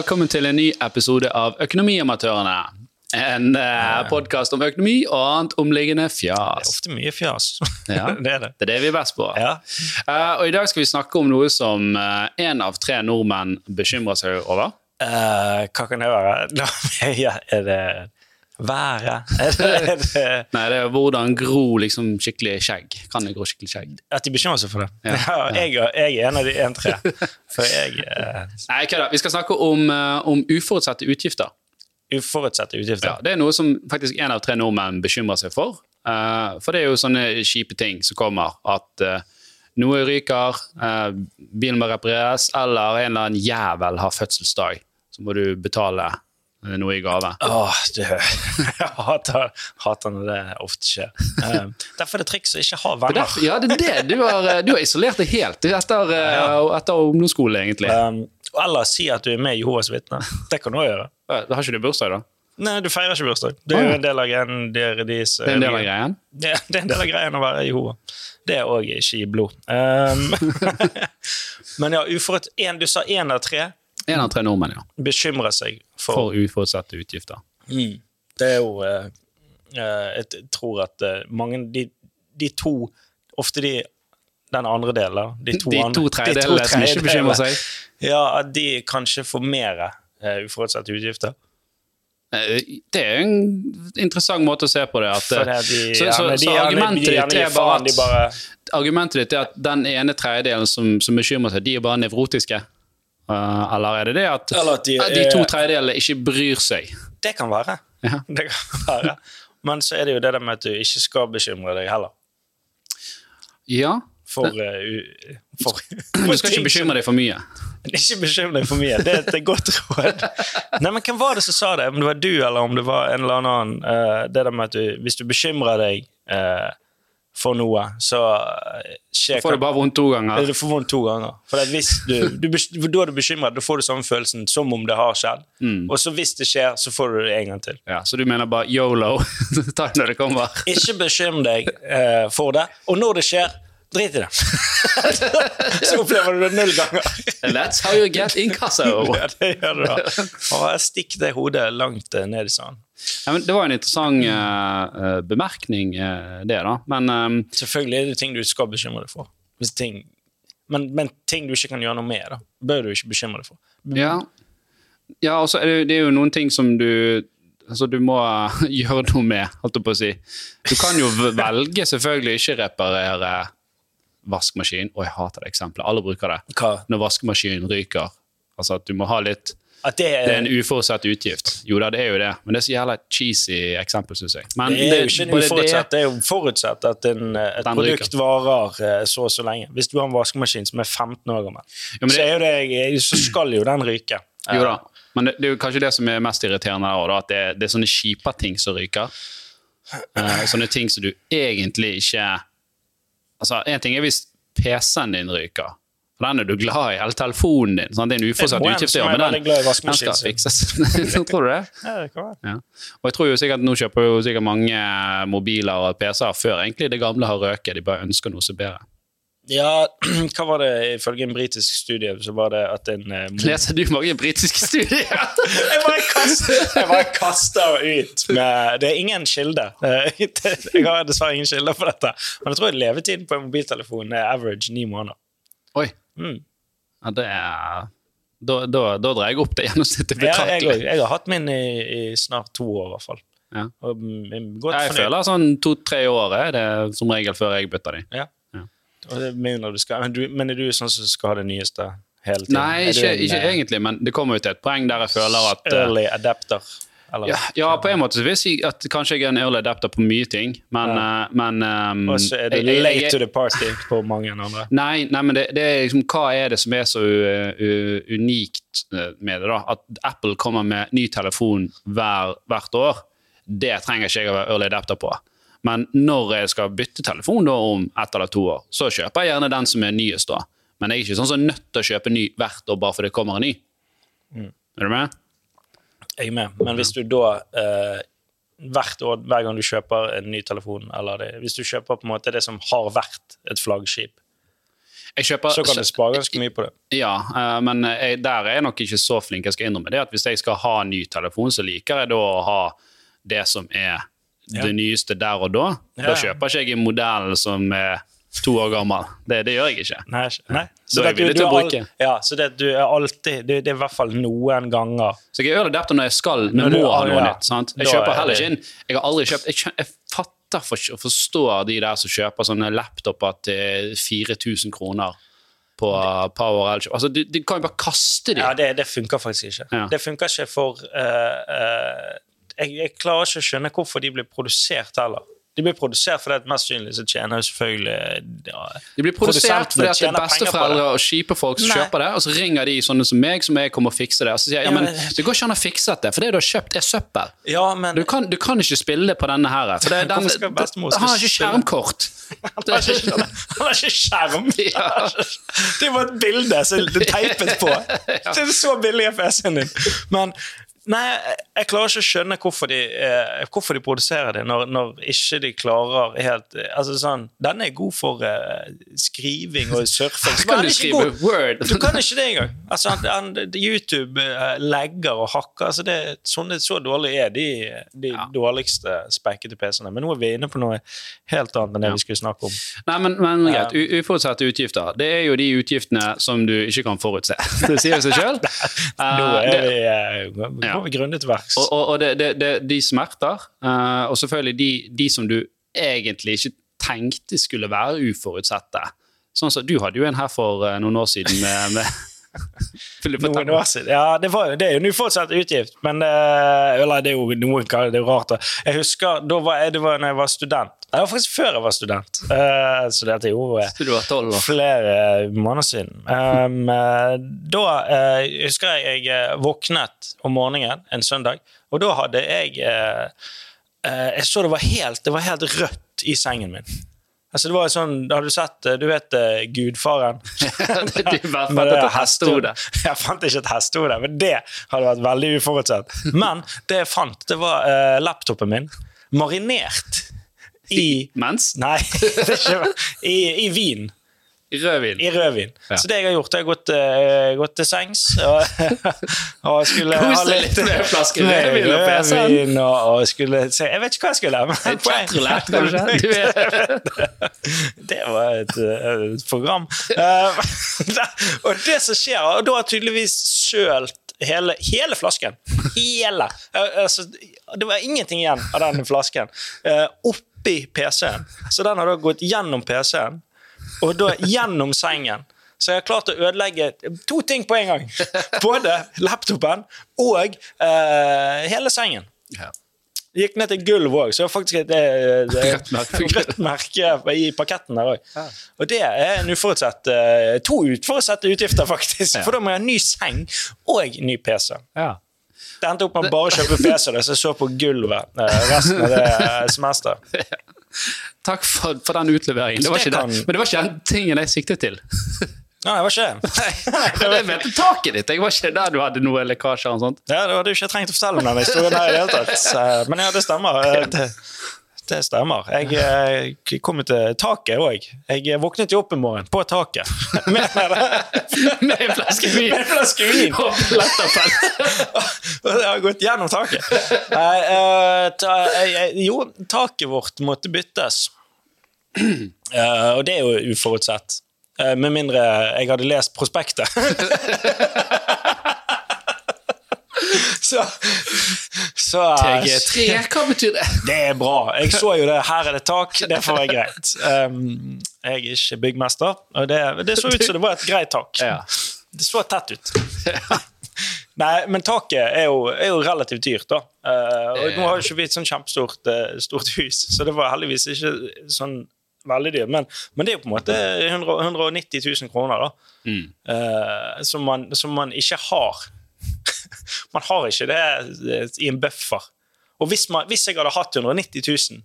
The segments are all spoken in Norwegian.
velkommen til en ny episode av Økonomiamatørene. En eh, podkast om økonomi og annet omliggende fjas. Det er ofte mye fjas. Ja. det er det. Det er det vi er best på. Ja. Uh, og I dag skal vi snakke om noe som én av tre nordmenn bekymrer seg over. Uh, hva kan det være? Ja, Er det været? Det, Nei, det er hvordan gro liksom skikkelig skjegg. Kan det gro skikkelig skjegg? at de bekymrer seg for det? Ja. Ja, jeg, jeg er en av de en tre. For jeg eh, Nei, kødda. Vi skal snakke om, eh, om uforutsette utgifter. Uforutsette Ja, utgifter. det er noe som faktisk én av tre nordmenn bekymrer seg for. Uh, for det er jo sånne kjipe ting som kommer. At uh, noe ryker, eh, bilen må repareres, eller en eller annen jævel har fødselsdag. Så må du betale noe i gave. Åh, du, jeg hater, hater når det ofte skjer. Eh, derfor er det triks å ikke ha er venner. derfor, ja, det er det. Du har, eh, du har isolert deg helt etter, eh, etter ungdomsskole, egentlig. Um, eller si at du er med i Jehovas vitner. Det kan du også gjøre. Eh, Da har ikke du bursdag, da? Nei, du feirer ikke bursdag. Det er jo en del av greien. Det er, deres, Det er en del av greien? Det, det er en del av greien å være Jehova. Det er òg ikke i blod. Um, men ja, uforut, én. du sa én av tre En av tre nordmenn, ja. bekymrer seg for, For uforutsette utgifter. Mm. Det er jo eh, eh, Jeg tror at eh, mange de, de to Ofte de den andre delen De to, De to tredjedelene som ikke bekymrer seg. Ja, at de kanskje får mer uh, uforutsette utgifter. Det er en interessant måte å se på det. At, det de, så, så, de så argumentet ditt er bare at, de bare Argumentet ditt er at den ene tredjedelen som, som bekymrer seg, de er bare nevrotiske? Eh, eller er det det at, at de de to tredjedelene ikke bryr seg? Det kan være. Ja. Det kan være. Men så er det jo det der med at du ikke skal bekymre deg heller. Ja. For, uh, for, Du skal ikke bekymre deg for mye. Ikke bekymre deg for mye. Det er et godt råd. Nei, men Hvem var det som sa det? Om det var du eller om det var en eller annen uh, Det der med at du, Hvis du bekymrer deg eh, for noe, så eh, skjer Får du bare vondt to ganger. Du får vondt to ganger. For du, du, da er du bekymret, da får du samme følelsen som om det har skjedd. Mm. Og så hvis det skjer, så får du det en gang til. Ja, så du mener bare yolo? Ta når det kommer. Ikke bekymre deg eh, for det. Og når det skjer, drit i det. så opplever du det null ganger. That's how you get inkasso. ja, det gjør du da. Og jeg stikk det hodet langt eh, ned i sanden. Ja, men det var en interessant eh, bemerkning, uh, det, da. Men um, Selvfølgelig er det ting du skal bekymre deg for. Ting, men, men ting du ikke kan gjøre noe med, da, bør du ikke bekymre deg for. Ja, ja og så er det, det er jo noen ting som du altså du må gjøre noe med, holdt jeg på å si. Du kan jo velge selvfølgelig ikke reparere vaskemaskin. Og jeg hater det eksempelet. Alle bruker det. Hva? Når vaskemaskinen ryker. Altså at du må ha litt det er, Det er en uforutsett utgift. Jo da, det er jo det, men det er så jævla cheesy eksempel, syns jeg. Men det er jo ikke uforutsett, det er jo forutsett at en, eh, et produkt produkt varer eh, så og så lenge. Hvis du har en vaskemaskin som er 15 år gammel, Jo, men så, det- så skal jo den ryke. Jo da. Men det, det er jo kanskje det som er mest irriterende her, da, at det, det er sånne kjipe ting som ryker. Eh, sånne ting som du egentlig ikke Altså, En ting er hvis PC-en din ryker. For Den er du glad i. Eller telefonen din. Sånn, Det er en uforutsett utgift, ja, men den, den skal fikses. tror du det? Ja, det kan være. Ja. Og jeg tror jo sikkert Nå kjøper jo sikkert mange mobiler og PC-er før egentlig det gamle har røket. De bare ønsker noe som er bedre. Ja, hva var det ifølge en britisk studie, så var det at en eh, Leser du mange britiske studier? Jeg bare kaster, kaster ut med Det er ingen kilde. Jeg har dessverre ingen kilder på dette. Men jeg tror levetiden på en mobiltelefon er average ni måneder. Oi. Mm. Ja, det er Da, da, da dreier jeg opp det gjennomsnittet Ja, jeg, betraktelig. jeg har hatt min i, i snart to år, i hvert fall. Ja. Og jeg, Jeg føler sånn to-tre år er det som regel før jeg bytter de. Ja. Ja. Du skal, men, du, men er du sånn som skal ha det nyeste hele tiden? Nei, ikke, en, ikke eh, egentlig, men det kommer jo til et poeng der jeg føler at eh, Early adapter? Eller? ja, ja, på en måte så vil jeg si at kanskje jeg er en early adapter på mye ting, men, eh, men um, Og så er du late jeg- jeg- to the party på mange andre. Nei, nei men det, det er liksom, hva er det som er så uh, uh, unikt uh, med det? da? At Apple kommer med ny telefon hver, hvert år, det trenger ikke jeg å være early adapter på. Men når jeg skal bytte telefon da, om ett eller to år, så kjøper jeg gjerne den som er nyest. da. Men jeg er ikke sånn som er nødt til å kjøpe ny hvert år bare fordi det kommer en ny. Mm. Er du med? Jeg er med. Men hvis du da eh, hvert år, hver gang du kjøper en ny telefon, eller det, hvis du kjøper på en måte det som har vært et flaggskip kjøper Så kan du spare ganske mye på det. Ja, eh, men jeg, der er jeg nok ikke så flink. Jeg skal innrømme det at Hvis jeg skal ha ny telefon, så liker jeg da å ha det som er Ja. det nyeste der og da. Ja. Da kjøper ikke jeg en modell som er to år gammel. Det, det gjør jeg ikke. Nei, nei. Så, så, jeg det du- du er al- Ja, så det, du er alltid Det, det er i hvert fall noen ganger Så jeg er early adapter når jeg skal, Når må ha noe ja. nytt. Sant? Jeg Da kjøper er heller ikke inn Jeg har aldri kjøpt Jeg, jeg fatter for, og forstår de der som kjøper sånne laptoper til 4000 kroner på Power L. Altså, du, du kan jo bare kaste dem. Ja, det, det funker faktisk ikke. Ja. Det funker ikke for uh, uh, jeg, jeg klarer ikke å skjønne hvorfor de blir produsert heller. De blir produsert fordi at mest synlig så tjener jo selvfølgelig ja, De blir produsert fordi at det er besteforeldre og kjipe folk som Nei. kjøper det, og så ringer de sånne som meg, som jeg kommer og fikser det. Og så sier jeg ja, men det går ikke an å fikse det, for det du har kjøpt, er søppel. Ja, men Du kan, du kan ikke spille det på denne her. For det, den, skal bestemor han har ikke skjermkort. han har ikke, han har ikke skjerm! Ja. Det var et bilde som det teipet på. Det er så billig i PC-en din. Men Nei, jeg klarer ikke å skjønne hvorfor de, eh, hvorfor de produserer det, når, når ikke de klarer helt eh, Altså sånn Den er god for eh, skriving og surfing. så Kan du skrive god- Word? Du kan ikke det engang. Altså, han, han, YouTube eh, legger og hakker. Altså, det, sånne, så dårlige er de, de Ja. dårligste spekkete PC-ene. Men nå er vi inne på noe helt annet enn det vi skulle snakke om. Nei, men, men Ja. greit. Uforutsette utgifter. Det er jo de utgiftene som du ikke kan forutse. Det sier seg sjøl. Nå er vi, eh, Ja. Grundig verks. Og, og, og det, det, det, de smerter. eh, og selvfølgelig de, de som du egentlig ikke tenkte skulle være uforutsette. Sånn som Du hadde jo en her for eh, noen år siden med, med Noen år siden. Ja, det, var, det er jo en uforutsett utgift, men eh, eller, det er jo noen det jo rart. Jeg husker da var jeg, det var når jeg var student. Det var faktisk før jeg var student. uh, så dette er jo flere måneder siden. Um, da uh, husker jeg jeg våknet om morgenen en søndag, og da hadde jeg uh, Jeg så det var helt, det var helt rødt i sengen min. Altså det var sånn, Har du sett Du vet Gudfaren? Du bare Med fant det et hestehode. Jeg fant ikke et hestehode, men det hadde vært veldig uforutsett. Men det jeg fant, det var uh, laptopen min marinert i Mens? Nei, i, i vin. Rødvin. I rødvin. Ja. Så det jeg har gjort, jeg har gått, uh, gått til sengs og, og skulle ha litt, litt flaske rødvin og PC-en. rødvin og, og skulle se Jeg vet ikke hva jeg skulle, men kanskje? Det var et, eh, et program. Uh, og det som skjer Og da har tydeligvis sølt hele, hele flasken. Hele. Altså, det var ingenting igjen av den flasken eh, oppi PC-en. Så den har da gått gjennom PC-en, og da gjennom sengen. Så jeg har klart å ødelegge to ting på en gang. Både laptopen og eh, hele sengen. ja. Det gikk ned til gulv òg, så det faktisk et, et, Rødt merke på et rødt merke i parketten der òg. Og det er en uforutsett eh, to uforutsette utgifter, faktisk. For da må jeg ha ny seng og ny PC. ja. Det endte opp med å bare kjøpe PC, da, så jeg så på gulvet eh, resten av det eh, semesteret. Takk for, for den utleveringen. Det var Det kan- det. men det var ikke den tingen jeg siktet til. Nei, det var ikke det. Jeg mente taket ditt. Jeg var ikke der du hadde noe lekkasjer og sånt. Ja, det hadde jo ikke trengt å fortelle om den historien her i det hele tatt. Men ja, det stemmer. Eh, Det, stemmer. Jeg eh, kom til taket òg. Jeg våknet jo opp en morgen på taket. Med, Med en flaske vin. med en flaske vin! Og det har gått gjennom taket. Eh, ta, eh, eh, jo, taket vårt måtte byttes. Eh, og det er jo uforutsett. Eh, med mindre jeg hadde lest prospektet. så så TG3, hva betyr det? Det er bra. Jeg så jo det. Her er det tak. Det får være greit. Um, jeg er ikke byggmester, og det, det så ut som det var et greit tak. Ja. Det så tett ut. Nei, men taket er jo, er jo relativt dyrt, da. Uh, og nå har jo ikke vi et sånn kjempestort uh, stort hus, så det var heldigvis ikke sånn veldig dyrt. Men, men det er jo på en måte 100, 190 000 kroner, da. Mm. Uh, som, man, som man ikke har. Man har ikke det eh, i en buffer. Og hvis, man, hvis jeg hadde hatt 190 000,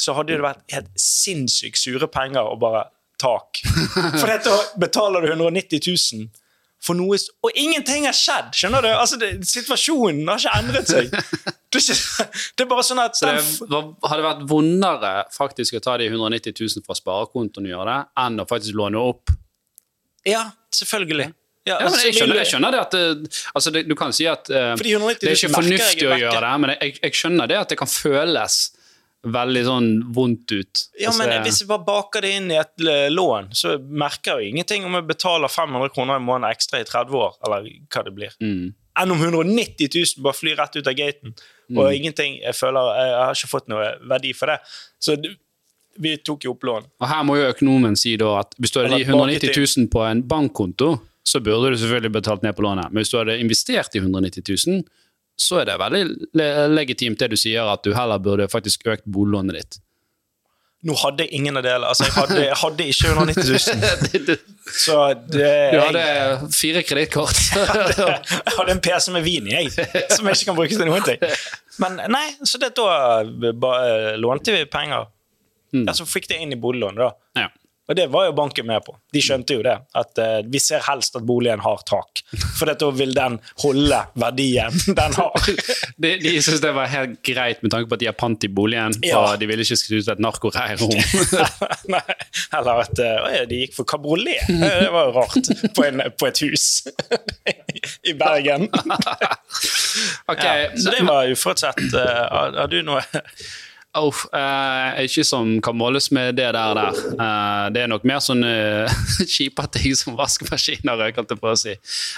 så hadde det vært helt sinnssykt sure penger å bare tak. For dette betaler du 190 000 for noe Og ingenting har skjedd! Skjønner du? Altså, det, Situasjonen har ikke endret seg. Det er, ikke, det er bare sånn at Så det var, hadde vært vondere faktisk å ta de 190 000 fra sparekontoen og gjøre det, enn å faktisk låne opp Ja, selvfølgelig. Ja, altså, jeg, skjønner, jeg skjønner det at det, altså det, Du kan si at uh, det er ikke 000 merker jeg fornuftig å gjøre det, men jeg, jeg skjønner det at det kan føles veldig sånn vondt ut. Ja, Altså, men det- Hvis jeg bare baker det inn i et eh, lån, så merker jeg jo ingenting om jeg betaler 500 kroner i måneden ekstra i 30 år, eller hva det blir. mm. Enn om 190 000 bare flyr rett ut av gaten, Mm. og ingenting jeg føler Jeg har ikke fått noe verdi for det. Så vi tok jo opp lån. Og her må jo økonomen si da at hvis du har de 190 000 på en bankkonto, så burde du selvfølgelig betalt ned på lånet. Men hvis du hadde investert i 190 000, så er det veldig le legitimt det du sier, at du heller burde faktisk økt boliglånet ditt. Nå hadde jeg ingen av delene. Altså, jeg hadde, jeg hadde ikke 190 000. du Så det hadde fire kredittkort. Jeg hadde en PC med vin i, jeg, som jeg ikke kan bruke til noen ting. Men nei, så det, da ba, lånte vi penger. Mm. Altså fikk det inn i boliglånet, da. ja. Og det var jo banken med på. De skjønte jo det. At uh, vi ser helst at boligen har tak. For da vil den holde verdien den har. De, de syntes det var helt greit med tanke på at de har pant i boligen, Ja. og de ville ikke skrive ut et narkoreirrom. Nei, eller at uh, de gikk for kabriolet. Det var jo rart. På, en, på et hus i Bergen. okay. Ja, så det var uforutsett. Uh, Har, har du noe Oh, uh, ikke som kan måles med det der. der. Uh, det er nok mer sånne kjipe ting som vaskemaskiner, jeg holdt på å si.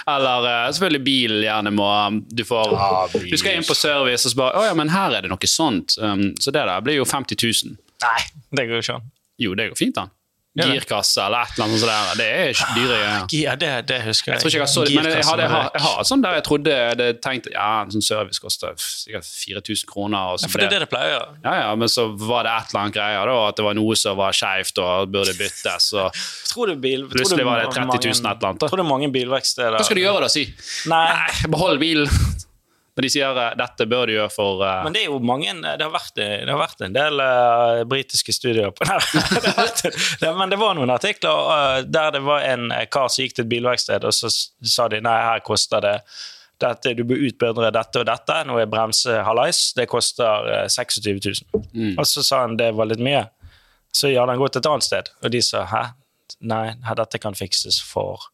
Eller uh, selvfølgelig bil gjerne må Du får Ja. Du skal inn på service og så bare Å ja, men her er det noe sånt. Um, så det der blir jo 50 000. Nei, det går jo ikke an. Jo, det går fint, da. Girkasse eller et eller annet sånt. Det er ikke dyre greier. Ja, det, det husker jeg. Jeg tror ikke jeg har så det, men jeg, hadde, jeg, har, jeg har sånn der jeg trodde jeg hadde tenkt Ja, en sånn service koster sikkert 4000 kroner. Ja, For det er det det pleier ja, ja, men så var det et eller annet greier, da, at det var noe som var skeivt og burde byttes. Og Tror du bil, tror Plutselig du var det 30 000 et eller annet, da. Tror du mange bilverksteder hva skal du gjøre da, si? Nei, behold bilen. Når de sier eh, dette bør du gjøre for uh... men det er jo mange Det har vært, det har vært en del uh, britiske studier på det. Vært, det, men det var noen artikler eh, der det var en eh, kar som gikk til et bilverksted, og så sa de nei, her koster det dette, du bør utbedre dette og dette. Nå er bremse halais, Det koster eh, 26 000. Mm. Og så sa han det var litt mye. Så gjør han gått et annet sted, og de sa hæ? Nei, dette kan fikses for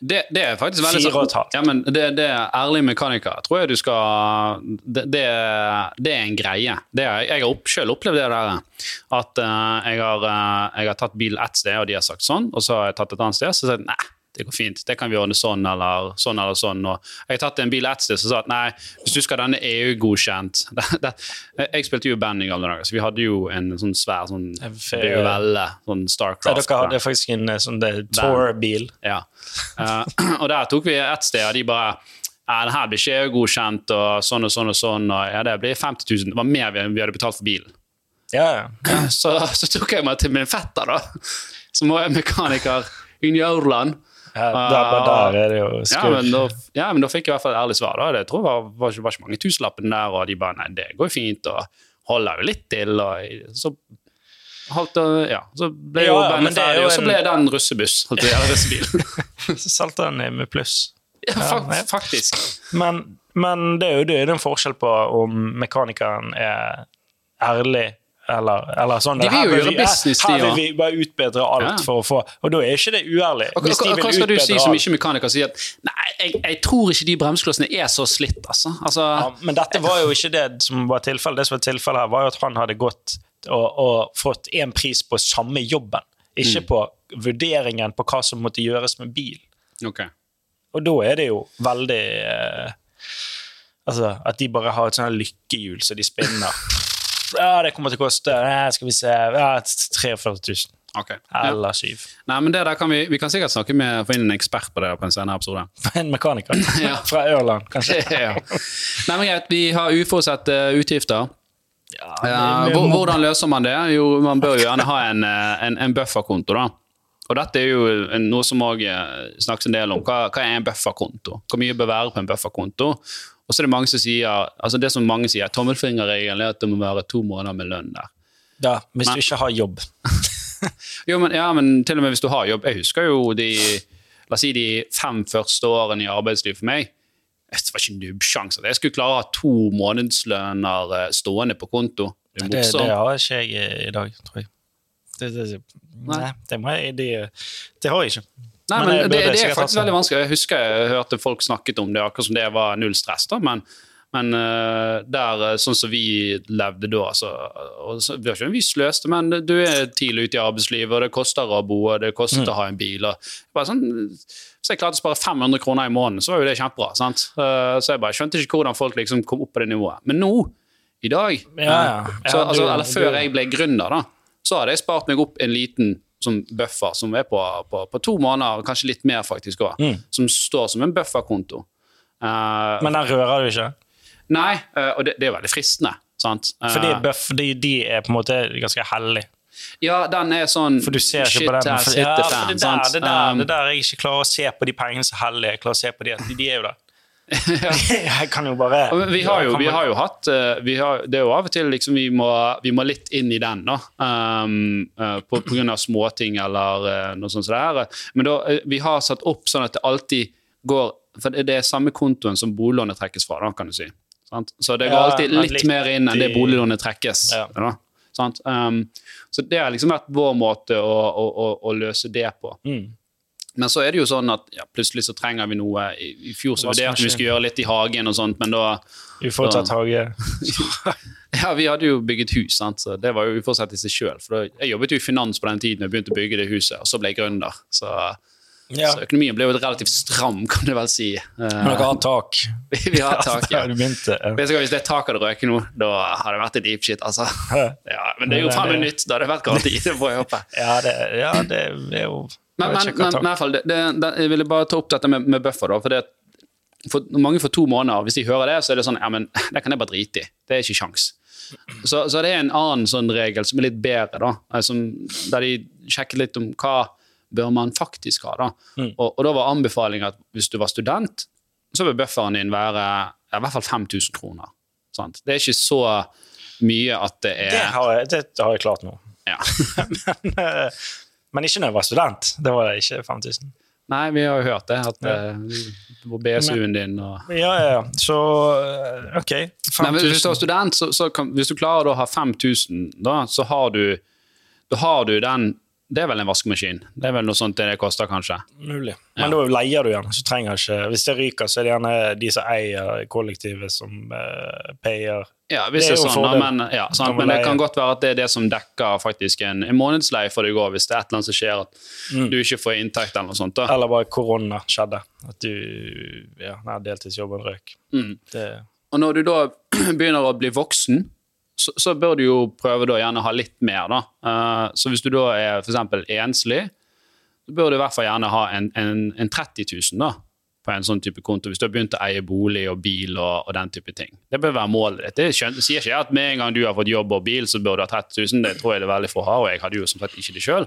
det, det er faktisk veldig Fire og et halvt. Ja, men det, det er ærlig mekaniker. Tror jeg du skal Det, det, er en greie. Det er, jeg har opp, selv opplevd det der. At uh, jeg, har, uh, jeg har tatt bil ett sted, og de har sagt sånn, og så har jeg tatt et annet sted, så sier de nei. Det går fint, det kan vi ordne sånn eller sånn. eller sånn. Og jeg har tatt en bil et sted som sa at nei, hvis du skal ha denne EU-godkjent det, det, Jeg spilte jo band i gamle dager, så vi hadde jo en sånn svær sånn fe- BUL, sånn ja, Starcraft. Dere hadde faktisk en eh, sånn tour-bil. Ja. Uh, og der tok vi et sted, og de bare ja, den her blir ikke EU-godkjent, og sånn og sånn og sånn. og ja, Det blir 50 000. Det var mer vi, vi hadde betalt for bilen. Ja, ja. Så, så tok jeg meg til min fetter, da, som var mekaniker i Jørland. Ja, der, er det Ja men, da, ja, men da fikk jeg i hvert fall et ærlig svar. da. Det tror jeg var, var, var ikke mange tusenlappene der, og de bare nei, det går jo fint, og holder jo litt til. og så holdt ja, så ble jo Ja, bandet er ferdig, og så ble ble en russebuss. holdt jeg, eller russebil. Så solgte han med pluss. ja, fakt, faktisk. Men, men det er jo det er en forskjell på om mekanikeren er ærlig eller, eller sånn De vil jo gjøre vi- business, de Her vil vi bare utbedre alt Ja. for å få Og da er ikke det uærlig. Og, Hvis de hva, skal du si som ikke mekaniker? Si at nei, jeg, jeg tror ikke de bremseklossene er så slitt, altså. altså Ja, men dette var jo ikke det som var tilfellet. Det som var tilfellet her, var jo at han hadde gått og, og fått én pris på samme jobben, Mm. ikke på vurderingen på hva som måtte gjøres med bil. Okay. Og da er det jo veldig eh, Altså, at de bare har et sånt lykkehjul lykkehjul så de spinner. Ja, det kommer til å koste Nei, skal vi se, ja, 43 000. ok. Eller syv. Nei, men det der kan vi, vi kan sikkert snakke med, få inn en ekspert på det på en senere episode. En mekaniker Ja. fra Ørland, kanskje. ja. Nei, men greit, Vi har uforutsette utgifter. Ja, Ja, det- hvordan løser man det? Jo, Man bør jo gjerne ha en, eh, en, en bufferkonto. da. Og dette er jo noe som òg snakkes en del om. Hva, hva er en bufferkonto? Hvor mye bør være på en bufferkonto? Og så er det mange som sier, altså det som mange sier, tommelfingerregelen er at det må være to måneder med lønn der. ja, hvis Men- du ikke har jobb. Jo, men, ja, men til og med hvis du har jobb. Jeg husker jo de, la oss si de fem første årene i arbeidsliv for meg. Det var ikke nubbsjanse at jeg skulle klare å ha to månedslønner eh, stående på konto. Det Det, det har ikke jeg i dag, tror jeg. det, det, nei, det, må jeg, det, det har jeg ikke. Nei, Men men, det, det er faktisk veldig vanskelig. Jeg husker jeg hørte folk snakket om det akkurat som det var null stress. da, men, men eh, der, eh, sånn som vi levde da altså, og så, Vi har ikke vi sløste, men du er tidlig ute i arbeidslivet, og det koster å bo, og det koster Mm. å ha en bil. og bare sånn, Hvis jeg klarte å spare 500 kroner i måneden, så var jo det kjempebra. sant? Eh, Så jeg bare skjønte ikke hvordan folk liksom kom opp på det nivået. Men nå, i dag, Ja, ja. så, altså, eller før jeg ble gründer, da, så hadde jeg spart meg opp en liten som buffer som er på, på, på to måneder, kanskje litt mer faktisk òg, Mm. som står som en bufferkonto. Uh, Men den rører du ikke? nei, uh, og det, det er veldig fristende. Sant? Uh, Fordi buff, de, de er på en måte ganske hellige. ja, den er sånn For du ser ikke shit på den. For, ja, for det, der, det, der, Um, det der jeg ikke klarer å se på de pengene så hellige. Jeg klarer å se på de, de er jo der. jeg kan jo bare Vi har jo, vi har jo hatt eh, vi har, Det er jo av og til liksom vi må, vi må litt inn i den, da. Um, på, på grunn av småting eller eh, noe sånt som. Men da, vi har satt opp sånn at det alltid går For det er samme kontoen som boliglånet trekkes fra, da, kan du si. Sant? Så det går alltid litt mer inn enn det boliglånet trekkes. Ja. Da, sant? Um, så det har liksom vært vår måte å, å, å, å løse det på. Mm. Men så er det jo sånn at ja, plutselig så trenger vi noe. I, i fjor så vurderte vi skulle gjøre litt i hagen og sånt, men da Uforutsatt hage. Ja, vi hadde jo bygget hus, sant? så det var jo uforsett i seg sjøl. Jeg jobbet jo i finans på den tiden jeg begynte å bygge det huset, og så ble jeg gründer. Så, Ja. så økonomien ble jo relativt stram, kan du vel si. Men dere har tak. vi har tak, ja. Begynte. ja. Hvis det taket hadde røket nå, da hadde det vært et deep shit, altså. Ja, men det er jo faen meg nytt, da hadde det vært garanti. Det får jeg håpe. Ja, det, ja, det er jo Men, men, men, men i hvert fall, det, det, jeg ville bare ta opp dette med, med buffer. da, for det, for Mange for to måneder, hvis de hører det, så er det sånn ja, men det kan jeg bare drite i. Det er ikke kjangs. Så, så det er en annen sånn regel som er litt bedre, da, eh, som, der de sjekket litt om hva bør man faktisk ha. da. Mm. Og, og da var anbefalingen at hvis du var student, så bør bufferen din være ja, i hvert fall 5000 kroner. Sant? Det er ikke så mye at det er det, har jeg, det har jeg klart nå. ja. men, eh, men ikke når jeg var student. Det var det ikke 5000. Nei, vi har jo hørt det. At ja. på BSU-en din og Ja, ja, ja. Så eh, OK. Men hvis du er student, så, så kan, hvis du klarer å ha 5000, da, så har du, da har du den Det er vel en vaskemaskin? Det er vel noe sånt det koster, kanskje? Mulig. Men da leier du gjerne, Så trenger ikke Hvis det ryker, så er det gjerne de som eier kollektivet, som uh, payer. Ja, hvis Det det er er, jo en sånn, da, men, ja, sant, men det kan godt være at det er det som dekker faktisk en, en månedsleie for deg òg, hvis det er et eller annet som skjer at Mm. du ikke får inntekt eller noe sånt. da. Eller bare korona skjedde. At du Ja, deltidsjobben røk. Mm. Det, Og når du da begynner å bli voksen, så, så bør du jo prøve da gjerne ha litt mer. da. Uh, så hvis du da er f.eks. enslig, så bør du i hvert fall gjerne ha en, en, en 30 000 da, på en sånn type konto, hvis du har begynt å eie bolig og bil og, og den type ting. Det bør være målet ditt. Det skjøn- sier ikke jeg at med en gang du har fått jobb og bil, så bør du ha 30 000. Det tror jeg det er veldig få har, og jeg hadde jo som sagt ikke det sjøl.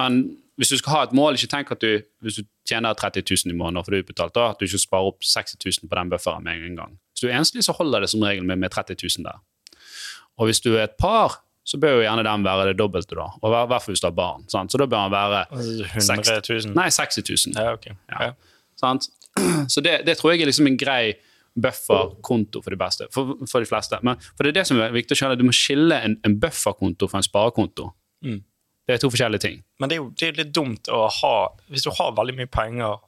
Men hvis du skal ha et mål, ikke tenk at du, hvis du tjener 30 000 i måneden får det utbetalt, da, at du ikke sparer opp 60 000 på den bufferen med en gang. Hvis du er enslig, så holder det som regel med, med 30 000 der. Og hvis du er et par, så bør jo gjerne den være det dobbelte, da. Og i hvert fall hvis du har barn. Sant? Så da bør den være 100 000? Nei, 60 000. Ja, okay. Ja. Sant? Så det, det tror jeg er liksom en grei bufferkonto for de beste, for, for de fleste. Men for det er det som er viktig å skjønne, du må skille en, en bufferkonto fra en sparekonto. Mm. Det er to forskjellige ting. Men det er jo det er litt dumt å ha Hvis du har veldig mye penger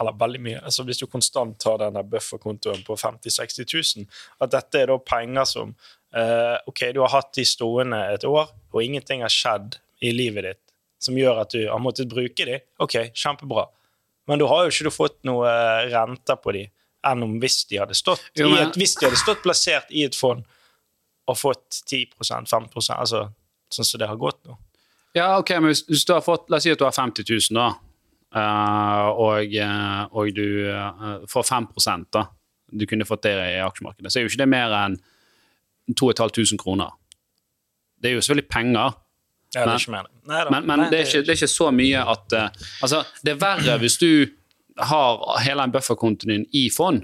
eller veldig mye, altså Hvis du konstant tar denne bufferkontoen på 50 000-60 000, at dette er da penger som uh, Ok, du har hatt de stående et år, og ingenting har skjedd i livet ditt som gjør at du har måttet bruke de. Ok, kjempebra. Men du har jo ikke du fått noe eh, renter på de enn om hvis de hadde stått Jo, i men- et, hvis de hadde stått plassert i et fond og fått 10% 5% altså sånn som det har gått nå. Ja, ok, men hvis, hvis du har fått, La oss si at du har 50 000, da, eh, og, eh, og du får 5 da. Du kunne fått det i aksjemarkedet. Så er jo ikke det mer enn 2500 kroner. Det er jo selvfølgelig penger, Ja, det er ikke mer men, men Nei, det, er ikke, det er ikke så mye at uh, Altså, det er verre hvis du har hele en bufferkontoen din i fond,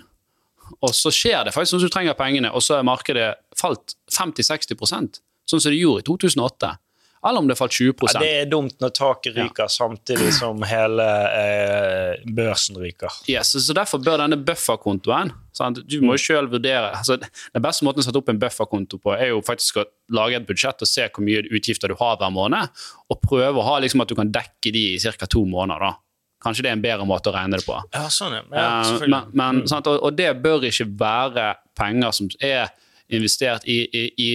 og så skjer det faktisk sånn at du trenger pengene, og så er markedet falt 50-60% sånn som det gjorde i 2008. eller om det falt 20 Ja, det er dumt når taket ryker samtidig som hele eh, børsen ryker. Yes, så Derfor bør denne bufferkontoen sant? Du må jo selv vurdere altså, Den beste måten å sette opp en bufferkonto på, er jo faktisk å lage et budsjett og se hvor mye utgifter du har hver måned, og prøve å ha liksom, at du kan dekke de i ca. to måneder. da. Kanskje det er en bedre måte å regne det på. Ja, sånn, ja. ja Eh, men, men, sant? Og, og det bør ikke være penger som er investert i, i, i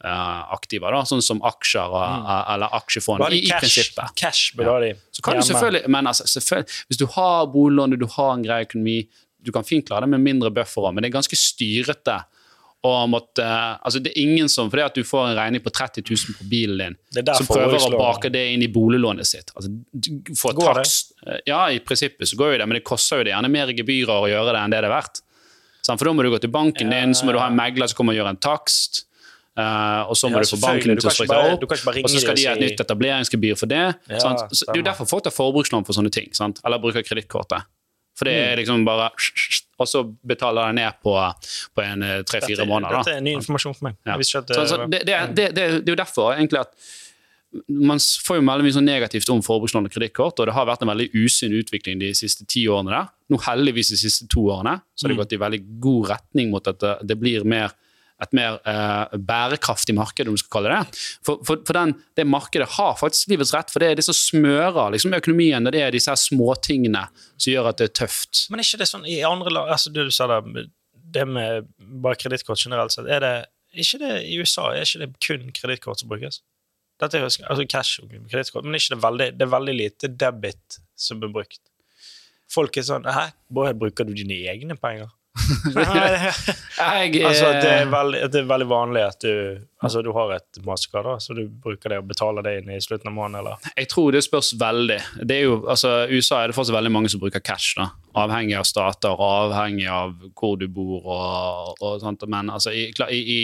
risikoaktiver, da, sånn som aksjer og, eller aksjefond, i, cash, prinsippet. cash bør du Så kan du selvfølgelig, men altså, selvfølgelig, hvis du har boliglån, du har en grei økonomi, du kan fint klare det med mindre buffer, men det er ganske styrete. Og måtte, altså det er ingen som, fordi at du får en regning på 30 000 på bilen din, som prøver å bake det inn i boliglånet sitt. Altså, for takst. Ja, i prinsippet så går jo det, men det koster jo det gjerne mer gebyrer å gjøre det enn det det er verdt. For da må du gå til banken din, så må du ha en megler som kommer og gjør en takst. Eh, og så må Ja, du få banken til å bare- opp, og så skal de ha et nytt etableringsgebyr for det. Ja, sant? Så det er jo derfor folk tar forbrukslån for sånne ting. Sant? Eller bruker kredittkortet. For det Mm. er liksom bare Og så betaler de ned på, på en eh, tre-fire måneder. dette er ny informasjon for meg. Ja. At Så, det, så det, det, det, det, det er jo derfor egentlig at man får jo veldig mye sånn negativt om forbrukslån og kredittkort, og det har vært en veldig usunn utvikling de siste ti årene der. Nå heldigvis de siste to årene så har det Mm. gått i veldig god retning mot at det blir mer et mer eh, bærekraftig marked, om du skal kalle det. For, for, for den, det markedet har faktisk livets rett, for det er det som smører liksom, økonomien, og det er disse her småtingene som gjør at det er tøft. Men er ikke det sånn i andre land altså du sa det, det med bare kredittkort generelt sett, er det ikke det i USA er ikke det kun kredittkort som brukes? Dette er altså cash og kredittkort, men ikke det, veldig, det er veldig lite debit som blir brukt. Folk er sånn Hæ, bare bruker du dine egne penger? Jeg, altså, det, er eh, veldig, det er veldig vanlig at du Altså, du har et mastercard, da, så du bruker det og betaler det inn i slutten av måneden, eller Jeg tror det spørs veldig. Det er jo, altså, USA er det fortsatt veldig mange som bruker cash. da. Avhengig av stater og avhengig av hvor du bor. og, og sånt. Men altså, i, i,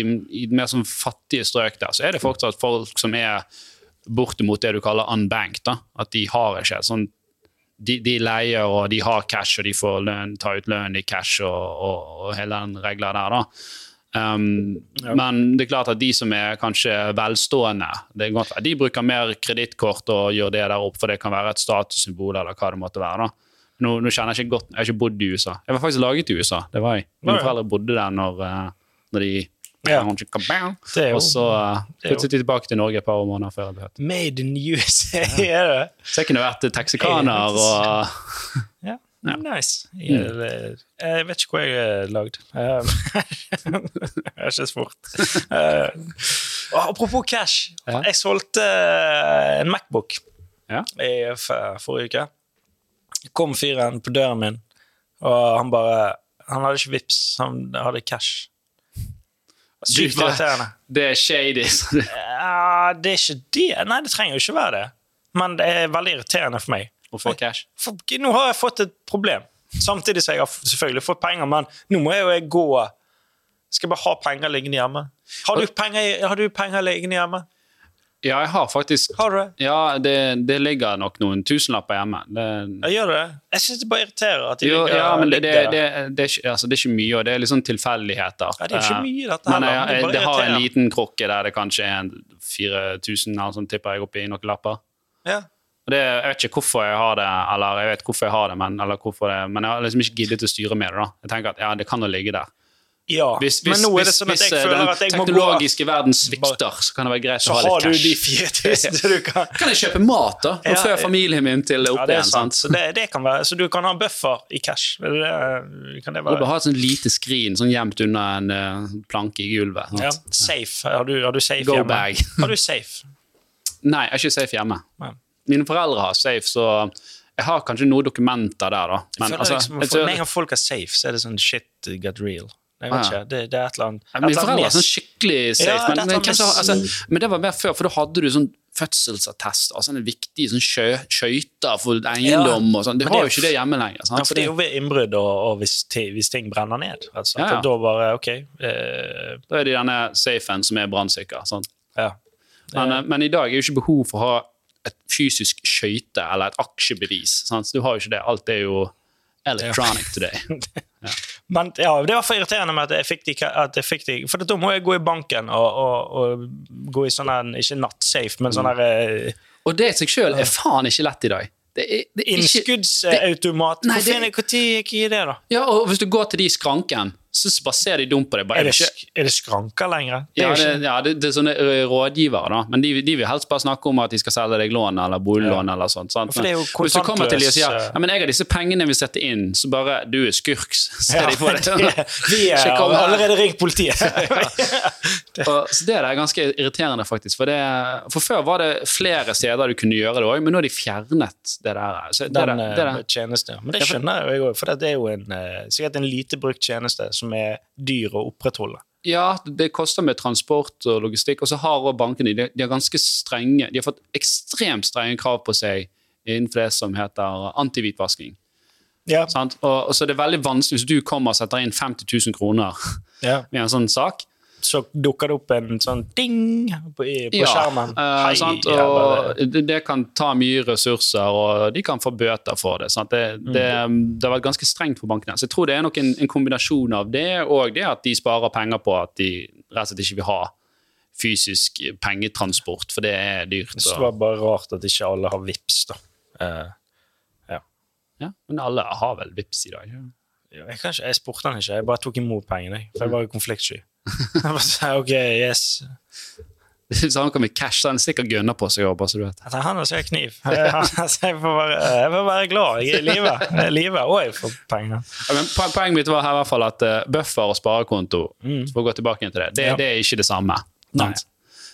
i, i mer sånn fattige strøk der, så er det fortsatt folk som er bortimot det du kaller unbanked. da. At de har ikke sånn de, de leier og de har cash, og de får lønn, ta ut lønn i cash og, og, og hele den regla der. da. Um, Men det er klart at de som er kanskje velstående, det godt, de bruker mer kredittkort og gjør det der opp, for det kan være et statussymbol eller hva det måtte være. da. Nå, nå kjenner Jeg ikke godt, jeg har ikke bodd i USA. Jeg var faktisk laget i USA. det var jeg. Mine Ja, ja. foreldre bodde der når, eh, når de Ja. Og så flyttet de tilbake til Norge et par måneder før jeg ble født. Made in USA, er det? Så jeg kunne vært teksikaner og Ja, Ja. nice. Jeg, jeg vet ikke hvor jeg er lagd. Jeg har ikke spurt. Uh, apropos cash. Ja. Jeg solgte en Macbook Ja. i forrige uke. Kom fyren på døren min, og han bare Han hadde ikke vips, han hadde cash. Sykt irriterende. Det er shady. Ja, det er ikke det. Nei, det trenger jo ikke være det. Men det er veldig irriterende for meg. Å få cash. For, nå har jeg fått et problem. Samtidig som jeg har selvfølgelig fått penger, men nå må jeg jo gå Skal jeg bare ha penger liggende hjemme? Har du penger, har du penger liggende hjemme? Ja, jeg har faktisk Har du det? Ja, det, det ligger nok noen tusenlapper hjemme. Det, Ja, gjør det? Jeg syns det bare irriterer at de jo, ligger, ja, men det, ligger det, det, er altså, det er ikke mye, og det er litt sånn tilfeldigheter. Ja, det er ikke Eh, mye, dette Men jeg, jeg, det har en liten krukke der det kanskje er en 4000 eller sånn, tipper jeg, oppi noen lapper. Ja. Og det, jeg vet ikke hvorfor jeg har det, eller jeg vet hvorfor jeg har det, men, eller hvorfor det, men jeg har liksom ikke giddet å styre med det. da. Jeg tenker at ja, det kan jo ligge der. Ja. Hvis, men nå er det hvis, sånn at jeg eh, føler at jeg må gå teknologiske verden svikter, så kan det være greit å ha har litt du cash. de 4000 du kan Kan jeg kjøpe mat, da? Nå Ja, ja. familien min til opp Ja, det er igjen? sant. sant? Så, det, det kan være, så du kan ha buffer i cash. Det- Kan det være? du bør ha et sånt lite skrin sånn gjemt under en uh, planke i gulvet. sant? Ja. Safe. Har du, har du safe Go hjemme? bag. Har du safe? Nei, jeg er ikke safe hjemme. Nei. Mine foreldre har safe, så jeg har kanskje noen dokumenter der, da. Men Men, altså, liksom, jeg for, en gang folk er safe, så er det sånn shit got real. Jeg vet Ah, ikke, det, det er et eller annet Mine foreldre er sånn skikkelig safe, Ja, men, det men, annet altså, men det var mer før, for da hadde du sånn fødselsattest og sånne viktige sånn skjø- skøyter for eiendom og sånn. Du har jo ikke det hjemme lenger. Sant? Ja, for det er jo ved innbrudd og, og hvis, hvis ting brenner ned. Altså, Ja, ja. Da bare OK. Eh, Da er det denne safen som er brannsikker. ja. Men, eh, men i dag er jo ikke behov for å ha et fysisk skøyte eller et aksjebevis. Sant? Du har jo ikke det. Alt er jo electronic today. Men ja, det var for irriterende med at jeg fikk de, jeg fikk de For da må jeg gå i banken og, og, og gå i sånn ikke nattsafe, men sånn her mm. Og det i seg sjøl er faen ikke lett i dag. Det er, det er ikke, innskuddsautomat. Nei, Når det- gikk jeg i det, da? ja, og hvis du går til de skranken, så bare ser de dumt på deg. Bare, Er det, ikke- er det skranker lenger? Det Ja, det, ja det, det er sånne rådgivere, da. Men de, de vil helst bare snakke om at de skal selge deg lån eller boliglån. eller sånt. Sant? Men hvis du kommer til de og sier ja, men jeg har disse pengene vi setter inn, så bare du er skurk, ser Ja, de på det. det- Vi er, allerede ringt politiet. Og, så det er ganske irriterende, faktisk. For, det, for før var det flere steder du kunne gjøre det òg, men nå har de fjernet det der. Så Den der, eh, Men det skjønner jeg jo, for det er jo en, eh, sikkert en lite brukt tjeneste som er dyr å opprettholde. Ja, det koster med transport og logistikk. Og så har også bankene de, de har ganske strenge, de har fått ekstremt strenge krav på seg innenfor det som heter antihvitvasking. Ja, Og, og så er det veldig vanskelig hvis du kommer og setter inn 50 000 kroner ja. med en sånn sak. Så dukker det opp en sånn ding på, på skjermen. eh, Hei, sant? Og det, det kan ta mye ressurser, og de kan få bøter for det. Det, det, det har vært ganske strengt for bankene. Så jeg tror det er nok en, en kombinasjon av det, og det at de sparer penger på at de rett og slett ikke vil ha fysisk pengetransport, for det er dyrt. Det var bare rart at ikke alle har vips da. Uh, ja, men alle har vel vips i dag. Ja. Ja, Jeg, ikke, jeg spurte han ikke, jeg bare tok imot pengene. For jeg var jo konfliktsky. Jeg ok, yes. Så han kan med cash, han sikkert gunner på seg. Bare, så du vet. Jeg Han har sikkert kniv. Jeg, altså, får bare, jeg får være glad. Jeg er i live. Jeg er live, og jeg får penger. Ja, men Poenget mitt var her i hvert fall at eh, buffer og sparekonto for å gå tilbake til det, det, Ja. det er ikke det samme.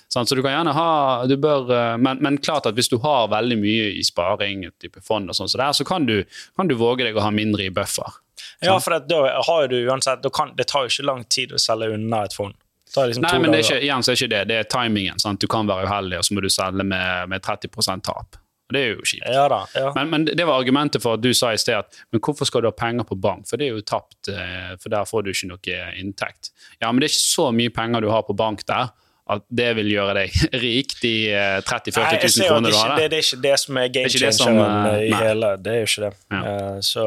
Sant, så du kan gjerne ha du bør, eh, men, men klart at hvis du har veldig mye i sparing, type fond, og sånn, så, der, så kan du, kan du våge deg å ha mindre i buffer. Ja, for da har du uansett kan, Det tar jo ikke lang tid å selge unna et fond. Liksom Nei, men det er ikke, igjen så er ikke det. Det er timingen. Sant? Du kan være uheldig, og så må du selge med, med 30 tap. Det er jo kjipt. Ja da. ja. Men, men det var argumentet for at du sa i sted at men hvorfor skal du ha penger på bank, for det er jo tapt, eh, for der får du ikke noe inntekt. Ja, men det er ikke så mye penger du har på bank der at det vil gjøre deg rik, de eh, 30 Nei, 000-40 jeg 000 kronene du har det, der. det er ikke det som er game er changeren eh, i nei. hele Det er jo ikke det. Ja. Uh, så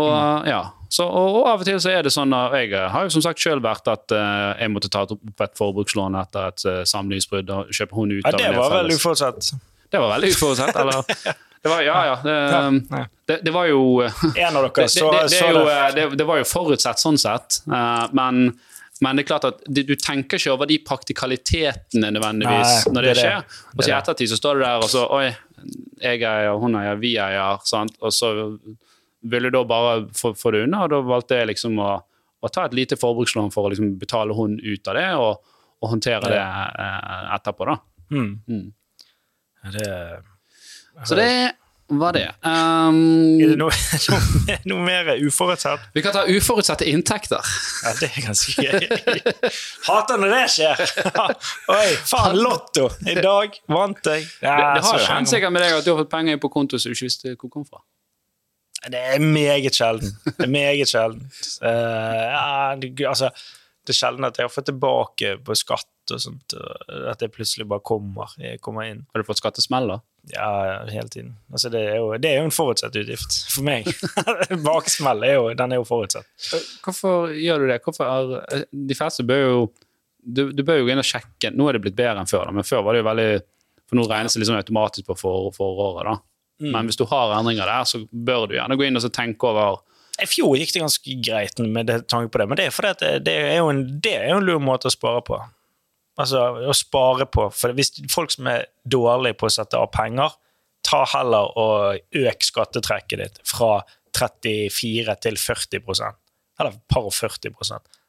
Og, ja. så, og, og av og til så er det sånn at Jeg har jo som sagt selv vært at uh, jeg måtte ta opp et forbrukslån etter et uh, samlivsbrudd og kjøpe hund ut ja, det var vel uforutsett. Det var veldig uforutsett, eller? Det var, ja, ja. Det, Ja. det, det var jo En av det, dere så, det, det, så jo, det. det, det var jo forutsett sånn sett, eh, men, men det er klart at du tenker ikke over de praktikalitetene nødvendigvis Nei, når det, er skjer. Og så i er ettertid så står du der og så Oi, jeg eier, hun eier, vi eier. Sant? Og så ville da bare få, få det unna, og da valgte jeg liksom å, å ta et lite forbrukslån for å liksom betale hun ut av det, og, og håndtere det eh, etterpå, da. Mm. Mm. det Så det var det. Um, Er det noe, noe, noe mer uforutsett? vi kan ta uforutsette inntekter. Ja, det er ganske gøy. Hater når det skjer! Oi, faen, Lotto! I dag vant jeg. Ja, Det, det har jo hendt sikkert med deg at du har fått penger på konto som du ikke visste hvor kom fra. Det er meget sjelden. Det er meget sjelden. Uh, ja, det, altså, det er sjelden at jeg har fått tilbake på skatt og sånt. At det plutselig bare kommer. Kommer inn. Har du fått skattesmell, da? Ja, ja, hele tiden. Altså, det, er jo, det er jo en forutsett utgift for meg. Baksmell er jo, den er jo forutsett. Hvorfor gjør du det? Hvorfor er, de fleste bør jo du, du bør jo gå inn og sjekke. Nå er det blitt bedre enn før, da, men før var det jo veldig For nå regnes det liksom automatisk på for, foråret. da. Men hvis du har endringer der, så bør du gjerne gå inn og så tenke over I fjor gikk det ganske greit med det, tanke på det, men det er fordi at det, er en, det er jo en lur måte å spare på. Altså å spare på. For hvis folk som er dårlige på å sette av penger, ta heller og øk skattetrekket ditt fra 34 til 40% Eller par og 40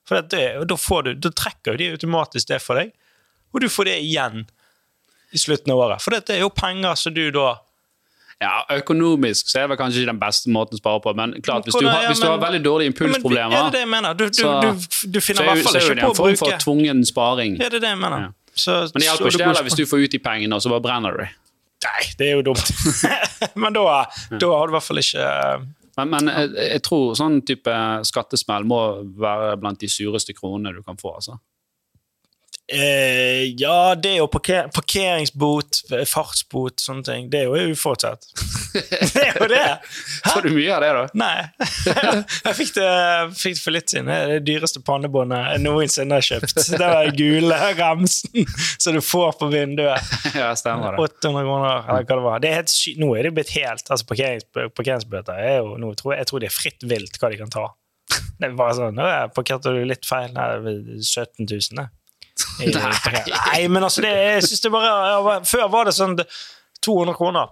For det, da, får du, da trekker de automatisk det for deg, og du får det igjen i slutten av året. For det er jo penger som du da Ja, Økonomisk så er det vel kanskje ikke den beste måten å spare på, men klart, hvis du har, hvis du har veldig dårlige impulsproblemer, Er det det? Du, du, så- du, du finner i er, hvert fall så er ikke det på en å form for bruke tvungen sparing. Ja, det er det jeg mener. Ja. Så, Men det hjelper ikke det heller hvis du får ut de pengene, og så bare brenner du dem. Nei, det er jo dumt. Men da, da har du i hvert fall ikke Men, men jeg, jeg tror sånn type skattesmell må være blant de sureste kronene du kan få. altså. Eh, Ja, det jo parker, parkeringsbot, fartsbot, sånne ting. Det er jo uforutsett. Det er jo det! Får du mye av det, da? Nei. Jeg fikk det, fikk det for litt siden. Det er det dyreste pannebåndet jeg noensinne har kjøpt. Det var den gule ramsen som du får på vinduet. Ja, stemmer det. 800 kroner, eller hva det var. Det er helt sy nå er det blitt helt altså Parkerings, Parkeringsbøter er jo nå, tror jeg, jeg tror det er fritt vilt hva de kan ta. Det er bare sånn Nå parkerte du litt feil. Nei, det er 17 000, det. I- Nei. Nei, men altså, det, jeg synes det bare Før var det sånn 200 kroner.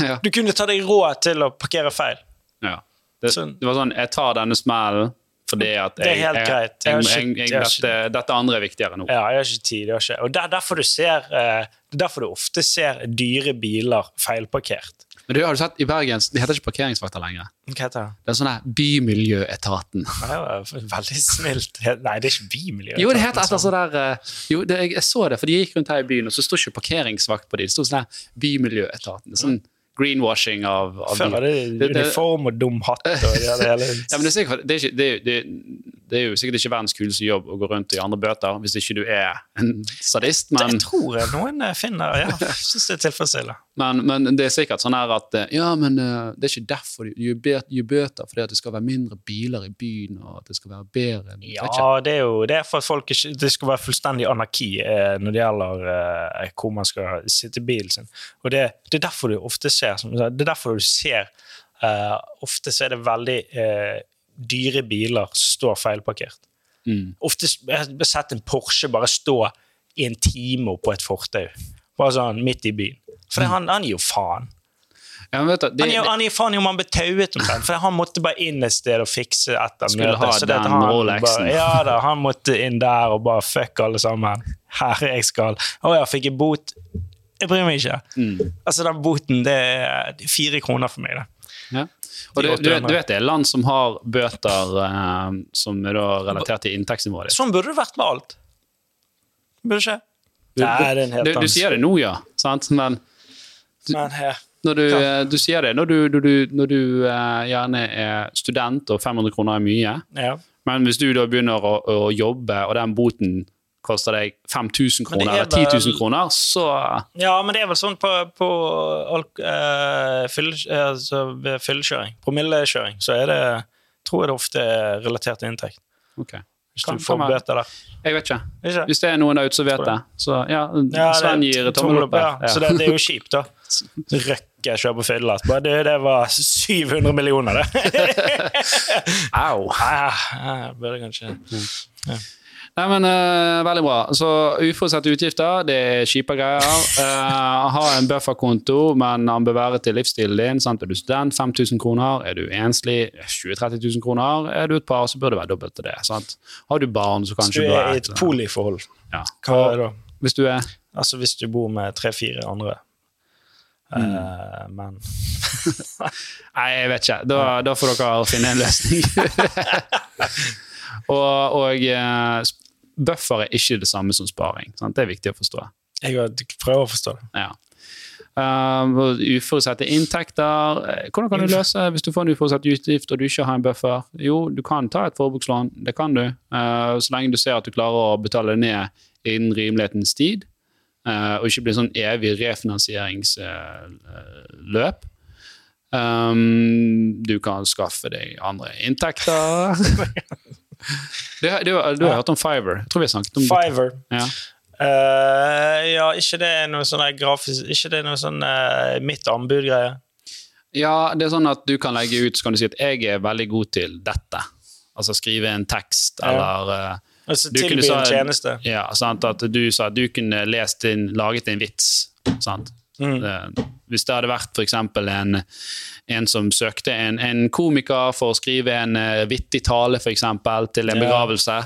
Ja. Du kunne ta deg råd til å parkere feil. Ja. Det, Sånn. det var sånn Jeg tar denne smellen fordi at Det er helt jeg, greit. Jeg ikke- dette, dette andre er viktigere nå. Ja, jeg har ikke tid. Ikke. Og det er derfor du ser eh, er derfor du ofte ser dyre biler feilparkert. Men du har du sett i Bergen, De heter ikke parkeringsvakter lenger. Hva heter det? Det er sånn her Bymiljøetaten. Det var veldig snilt. Nei, det er ikke Bymiljøetaten. Jo, det heter etter sånn der eh, Jo, det, jeg, jeg så det, for de gikk rundt her i byen, og så sto ikke parkeringsvakt på dem. det sto sånn her Bymiljøetaten. Sånn greenwashing av, av Før var det uniform og dum hatt og det hele Ja, men det er, sikkert, det, er ikke, det, er- det, det er jo sikkert ikke verdens kuleste jobb å gå rundt i andre bøter hvis ikke du er en sadist, men, Det tror jeg noen eh, finner Ja, syns det er tilfredsstillende. men, men det er sikkert sånn her at eh, Ja, men eh, det er ikke derfor du gir bø- bøter, fordi at det skal være mindre biler i byen, og at det skal være bedre. Ja, det er jo det er for at folk ikke, det skal være fullstendig anarki eh, når det gjelder eh, hvor man skal sitte i bilen sin. Og det, det er derfor du ofte ser som, Det er derfor du ser Uh, Ofte så er det veldig eh, dyre biler står feilparkert. Mm. Ofte jeg har sett en Porsche bare stå i en time på et fortau. Bare sånn midt i byen. For han, han gir jo faen. Ja, du, det, Han gir, han gir faen i om han ble tauet omtrent, for han måtte bare inn et sted og fikse et av Skulle ha så den han bare- Ja da, han måtte inn der og bare fuck alle sammen. Her jeg skal. Å ja, fikk jeg bot? Jeg bryr meg ikke. Mm. Altså, den boten, det det er fire kroner for meg, det. Ja. Og De du, du, du vet det er land som har bøter eh, som er da relatert til inntektsnivået ditt. Sånn burde det vært med alt. Burde ikke? Du, Nei, det er en helt du, du sier det nå, ja. Sant? Men Men her når du, Ja. du sier det når du, når du, når du eh, gjerne er student og 500 kroner er mye, Ja. men hvis du da begynner å, å jobbe, og den boten koster deg 5000 kroner er eller 10 000 kroner, så Ja, men det er vel sånn på, på uh, fyll, eh, altså fyllekjøring, promillekjøring, så er det tror jeg det ofte er relatert til inntekt. Ok. Hvis Kan- du får bøter der. Jeg vet ikke. Ikke? Hvis det er noen der ute som vet det, så ja, Ja, Sven gir tommel opp. Ja. Ja. Så det, det er jo kjipt, da. Røkke kjører på fylla. Det, det var 700 millioner, det. Au. Ah, burde kanskje Nei, men uh, Veldig bra. Så uforutsette utgifter, det er kjipe greier. Uh, ha en bufferkonto, men han bør være til livsstilen din. Sant? Er du student, 5000 kroner. Er du enslig, 20 000-30 000 kroner. Er du et par, så bør det være dobbelt til det. Sant? Har du barn, så kanskje du er i et poliforhold, ja. hva er det da? Hvis du er Altså hvis du bor med tre-fire andre. Eh, men Nei, jeg vet ikke. Da, da får dere finne en løsning. og og buffer er ikke det samme som sparing. Sant? Det er viktig å forstå. jeg prøver å forstå det. Ja. Uh, uforutsette inntekter. Eh, Hvordan kan du løse hvis du får en uforutsett utgift og du ikke har en buffer? Jo, du kan ta et forbrukslån, det kan du. Uh, så lenge du ser at du klarer å betale ned innen rimelighetens tid. uh, og ikke bli sånn evig refinansieringsløp. Um, du kan skaffe deg andre inntekter. du, har- du, har- ja. hørt om Fiver? Jeg tror vi har snakket om det. Fiver. Ja. Uh, ja, ikke det er noe sånn grafisk Ikke det er noe sånn uh, mitt anbud-greie? Ja, det er sånn at du kan legge ut, så kan du si at jeg er veldig god til dette. Altså skrive en tekst, Ja. eller uh, Altså Du tilby en tjeneste. Ja, sant, at du sa at du kunne lest inn, laget en vits. Sant? Mm. Hvis det hadde vært eksempel en, en som søkte en, en komiker for å skrive en uh, vittig tale eksempel, til en begravelse,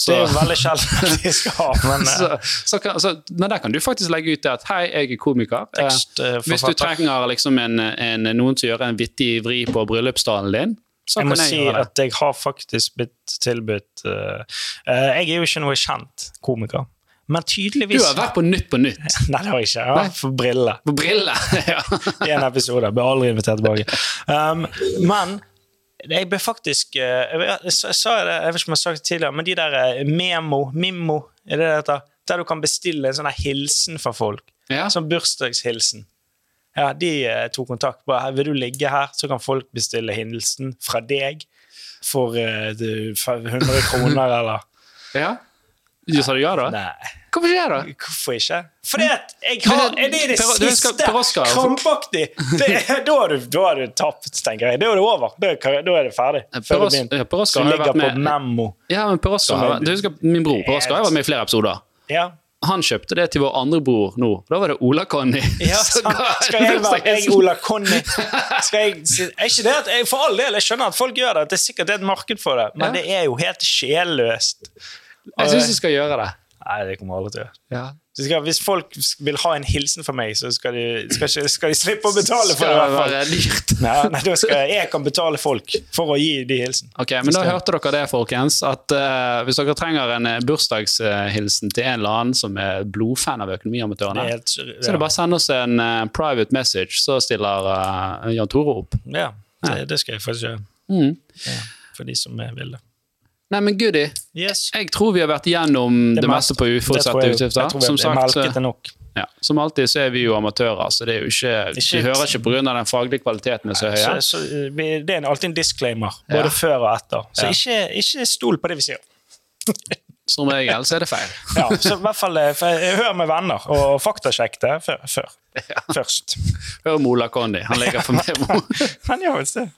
Det er jo veldig sjelden de skal ha, men eh, så, så, kan, så men der kan du faktisk legge ut det at hei, jeg er komiker. Eh, Hvis du trenger liksom en, en, noen til å gjøre en vittig vri på bryllupstalen din, så Jeg kan jeg si gjøre det. at jeg har faktisk blitt tilbudt uh, uh, Jeg er jo ikke noe kjent komiker, men tydeligvis Du har vært på Nytt på Nytt. Nei, det har jeg ikke. Jeg har for briller. På briller! ja. i en episode. Ble aldri invitert tilbake. Um, men jeg ble faktisk eh, Jeg, sa- det, jeg vet ikke om jeg har sagt det tidligere, men de der eh, memo, mimmo, er det det heter? Der du kan bestille en sånn hilsen fra folk. ja. Sånn bursdagshilsen. Ja, De eh, tok kontakt. Bare, vil du ligge her, så kan folk bestille hilsen fra deg for eh, du- for 100 kroner, eller Ja? Du sa du ja, da? Nei, Hvorfor ikke det, da? hvorfor ikke? Fordi at jeg har, det- er det siste altså? krampaktig! Det Da har du, da har du tapt, tenker jeg. Da er det over. Da er, det ferdig. Per Før Os- det begynner. ja, Per Oskar har vært med- memo. Ja, men Per Oskar, er- du husker Min bror Per Oskar har vært med i flere episoder. Ja. Han kjøpte det til vår andre bror nå. Da var det Ola-Conny. Ja, som sant. ga Skal jeg være jeg. Ola Conny? Skal jeg, er ikke det at jeg, For all del, jeg skjønner at folk gjør det, at det er sikkert et marked for det, men Ja. det er jo helt sjelløst. Jeg syns du skal gjøre det. Nei, det kommer aldri til å gjøre. Ja. Skal, hvis folk vil ha en hilsen fra meg, så skal de, skal, ikke- skal de slippe å betale for det. Skal det være dyrt. Nei, nei, da skal jeg, jeg kan betale folk for å gi de hilsen. Ok, men Da hørte dere det, folkens. At uh, Hvis dere trenger en eh, bursdagshilsen til en eller annen som er blodfan av Det Økonomiamatørene, ja. så er det bare å sende oss en uh, private message, så stiller uh, Jan Tore opp. ja, det, det skal jeg faktisk gjøre. Mm. Ja, for de som vil ville. Nei, men goody. Yes. Jeg tror vi har vært gjennom det, Det meste på uforutsette utgifter. Som sagt, nok. ja, som alltid så er vi jo amatører, så det er jo ikke, Ikke- vi hører ikke pga. den faglige kvaliteten er så høy. Så, så, eh, det er alltid en disclaimer, både Ja. før og etter. Så Ja. ikke, ikke stol på det vi sier. Som regel så er det feil. Ja, så i hvert fall eh, Hør med venner, og faktasjekk det før, før. først. Hør Mola Kondi. han ligger for meg. Han gjør visst det.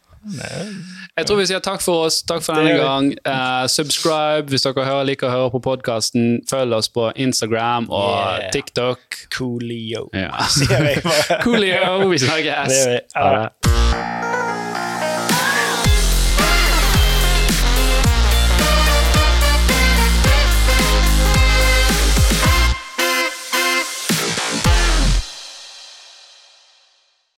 Jeg tror vi sier takk for oss. Takk for denne gang. Uh, subscribe hvis dere hører, liker å høre på podkasten. Følg oss på Instagram og Yeah. TikTok. Coolio, Ja. Coolio, vi snakkes. Det gjør vi. Ha det.